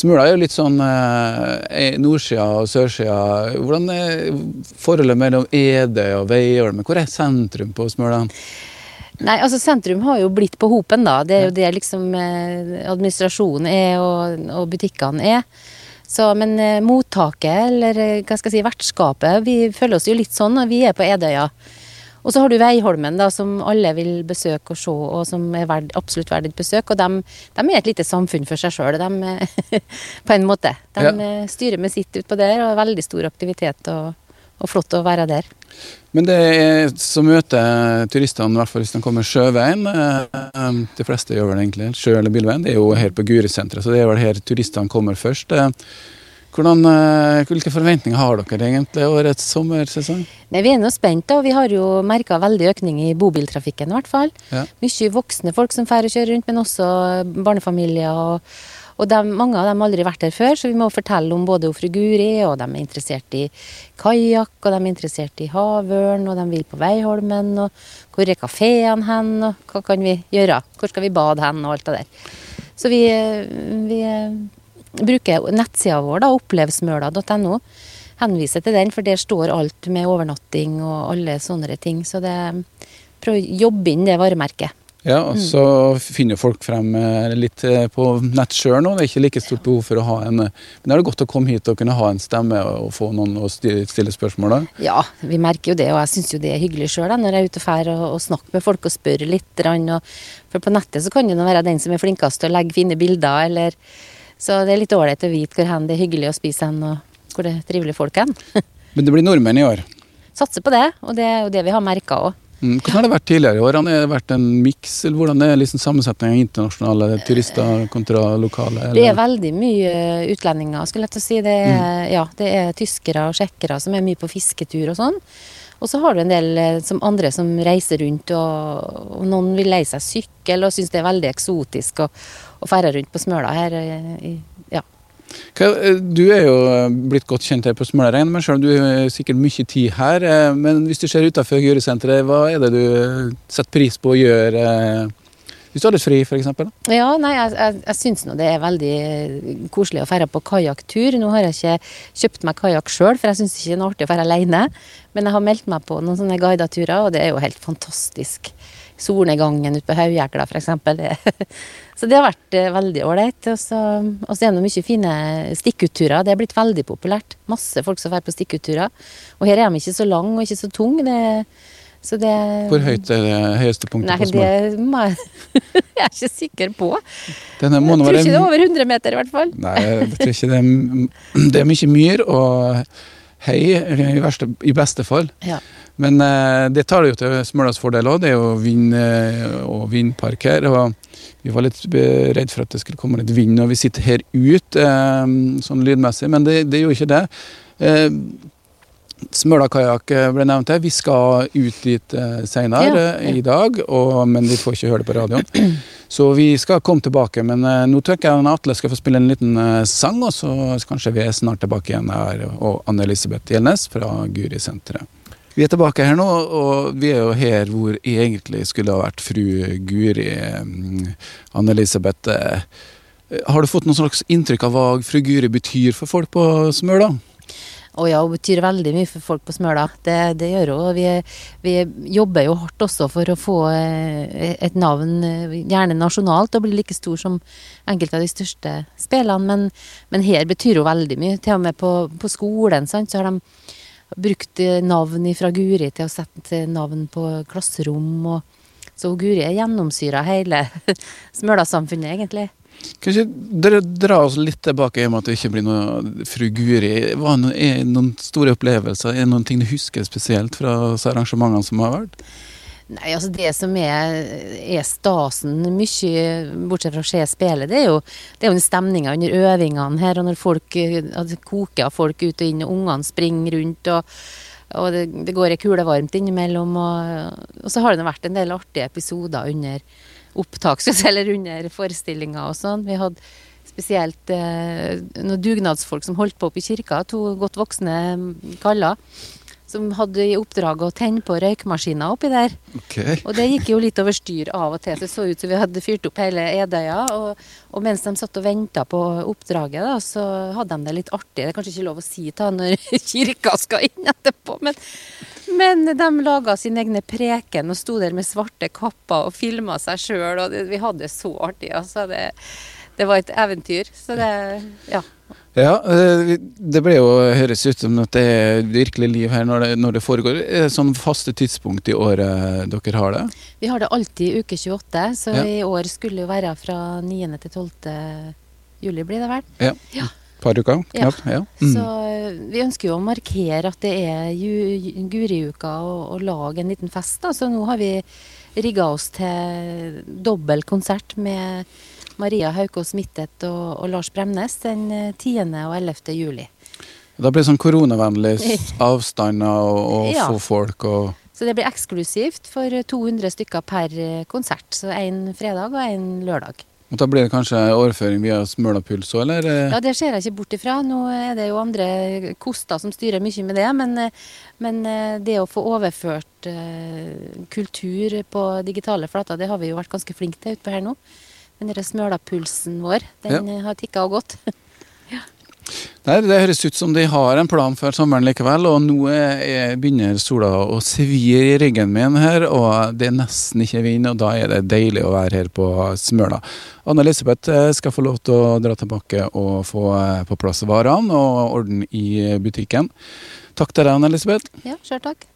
Smøla er jo litt sånn eh, nordsida og sørsida. Hvordan er forholdet mellom Edøy og Veiholmen? Hvor er sentrum på Smøla? Nei, altså Sentrum har jo blitt på hopen, da. Det er jo det liksom eh, administrasjonen er og, og butikkene er. Så, men eh, mottaket, eller eh, hva skal jeg si, vertskapet, vi føler oss jo litt sånn når vi er på Edøya. Og så har du Veiholmen, da, som alle vil besøke og se, og som er verd, absolutt verdt et besøk. Og de, de, er et lite samfunn for seg sjøl, på en måte. De ja. Eh, styrer med sitt utpå der, og er veldig stor aktivitet. og og flott å være der. Men det er så møter turistene, i hvert fall hvis de kommer sjøveien. Eh, de fleste gjør vel egentlig sjø- eller bilveien. Det er jo her på Gurisenteret, så det er vel her turistene kommer først. Eh, hvordan, eh, hvilke forventninger har dere egentlig årets sommersesong? Nei, vi er nå spent, og vi har jo merka veldig økning i bobiltrafikken i hvert fall. Ja. Mye voksne folk som drar og kjører rundt, men også barnefamilier. og og de, mange av dem har aldri vært her før, så vi må fortelle om både fru Guri, og de er interessert i kajakk, og de er interessert i havørn, og de vil på Veiholmen, og hvor er kafeene hen, og hva kan vi gjøre? Hvor skal vi bade hen, og alt det der. Så vi, vi bruker nettsida vår, da, opplevsmøla.no. Henviser til den, for der står alt med overnatting og alle sånne ting. Så det prøv å jobbe inn det varemerket. Ja, og så finner folk frem eh, litt eh, på nett sjøl nå. Det er ikke like stort behov for å ha en men Men det er godt å komme hit og kunne ha en stemme og få noen å stille spørsmål da? Ja, vi merker jo det, og jeg syns jo det er hyggelig sjøl når jeg er ute og drar og, og snakker med folk og spør litt. Og, for på nettet så kan det være den som er flinkest til å legge fine bilder, eller Så det er litt ålreit å vite hvor hen det er hyggelig å spise hen, og hvor det er trivelige folk hen. Men det blir nordmenn i år? Satser på det, og det er jo det vi har merka òg. Mm, hvordan har det vært tidligere i år? Har det vært en miks? Hvordan er liksom sammensetningen av internasjonale turister kontra lokale? Eller? Det er veldig mye utlendinger, skulle jeg til å si. Det er, mm. ja, det er tyskere og tsjekkere som er mye på fisketur og sånn. Og så har du en del eh, som andre som reiser rundt, og, og noen vil leie seg sykkel og syns det er veldig eksotisk å, ferde rundt på Smøla her. I, ja. Eh, du er jo eh, blitt godt kjent her på Smølarein, men selv om du har sikkert mye tid her. Eh, men hvis du ser utenfor Gjøresenteret, hva er det du setter pris på å gjøre? Hvis du har litt fri, f.eks.? Ja, nei, jeg, jeg, jeg syns nå det er veldig koselig å dra på kajakktur. Nå har jeg ikke kjøpt meg kajakk sjøl, for jeg syns ikke det er artig å dra alene. Men jeg har meldt meg på noen sånne guideturer, og det er jo helt fantastisk solnedgangen ute på Haujekla f.eks. så det har vært eh, veldig ålreit. Og så er det mye fine stikkutturer. Det er blitt veldig populært. Masse folk som drar på stikkutturer. Og her er de ikke så lang og ikke så tung. Det, det Hvor høyt er det høyeste punktet nei, på Nei, Det jeg, jeg er ikke sikker på. Jeg tror ikke det er over 100 meter, i hvert fall. Nei, jeg tror ikke det er, det er mye myr og hei, i, verste, i beste fall. Ja. Men eh, det tar det jo til Smølas fordel òg. Det er jo vind eh, og vindpark her. og Vi var litt redd for at det skulle komme litt vind når vi sitter her ut, eh, sånn lydmessig, men det, det er jo ikke det. Eh, Smøla kajakk eh, ble nevnt her. Vi skal ut dit eh, senere ja, ja. i dag, og, men vi får ikke høre det på radioen. Så vi skal komme tilbake, men eh, nå tror jeg Atle skal få spille en liten eh, sang, og så kanskje vi er snart tilbake igjen her, og Anne-Elisabeth Gjelnes fra Guri-senteret. Vi er tilbake her nå, og vi er jo her hvor egentlig skulle ha vært fru Guri. Anne-Elisabeth, eh, har du fått noen slags inntrykk av hva fru Guri betyr for folk på Smøla? Å ja, hun betyr veldig mye for folk på Smøla. Det, det gjør hun. Vi, vi, jobber jo hardt også for å få eh, et navn, gjerne nasjonalt, og bli like stor som enkelte av de største spillene. Men, men her betyr hun veldig mye. Til og med på, på skolen sant, så har de brukt navn fra Guri til å sette navn på klasserom. Og, så Guri er gjennomsyra hele Smøla-samfunnet, egentlig. Kanskje dere dra oss litt tilbake i og med at det ikke blir noe fru Guri. Er noen store opplevelser? Er det noen ting du husker spesielt fra arrangementene som har vært? Nei, altså Det som er, er stasen, mye bortsett fra å se spillet, det er jo, det jo stemninga under øvingene her. Og når folk altså, koker folk ut og inn, og ungene springer rundt. og, og det, det, går ei kule varmt innimellom. Og, og så har det vært en del artige episoder under opptak, eller under forestillinga og sånn. Vi hadde spesielt eh, noen dugnadsfolk som holdt på oppe i kirka, to godt voksne kaller som hadde i oppdrag å tenne på røykmaskiner oppi der. Okay. Og det gikk jo litt over styr av og til. Det så ut som vi hadde fyrt opp hele Edøya. Og, og mens de satt og venta på oppdraget, da, så hadde de det litt artig. Det er kanskje ikke lov å si ta når kirka skal inn etterpå, men, men de laga sine egne preken og sto der med svarte kapper og filma seg sjøl, og det, vi hadde det så artig. altså det det var et eventyr. Så det ja. Ja, eh, det ble jo høres ut som at det er virkelig liv her når det, når det foregår. Er det sånn faste tidspunkt i året dere har det? Vi har det alltid uke 28, så ja. i år skulle det jo være fra 9. til 12. juli, blir det vel? Ja. ja. Par uker, knapt. Ja. Mm. Så eh, vi ønsker jo å markere at det er Guriuka og, og lage en liten fest. Da. Så nå har vi rigga oss til dobbel konsert med Maria Haukås Mittet og, og, Lars Bremnes den 10. Eh, og 11. juli. Da blir det sånn koronavennlig avstander og, og ja. få folk og Så det blir eksklusivt for 200 stykker per eh, konsert. Så én fredag og én lørdag. Og Da blir det kanskje overføring via Smølapuls òg, eller? Ja, det ser jeg ikke bort ifra. Nå er det jo andre koster som styrer mye med det. Men, men det å få overført uh, kultur på digitale flater, det har vi jo vært ganske flinke til utpå her nå. Den smølapulsen vår, den ja. har tikka og gått. ja. Nei, Det høres ut som de har en plan før sommeren likevel, og nå er, begynner sola å svi i ryggen min her, og det er nesten ikke vind, og da er det deilig å være her på Smøla. Anne Elisabeth eh, skal få lov til å dra tilbake og få eh, på plass varene og orden i butikken. Takk til deg, Anne Elisabeth. Ja, selv takk.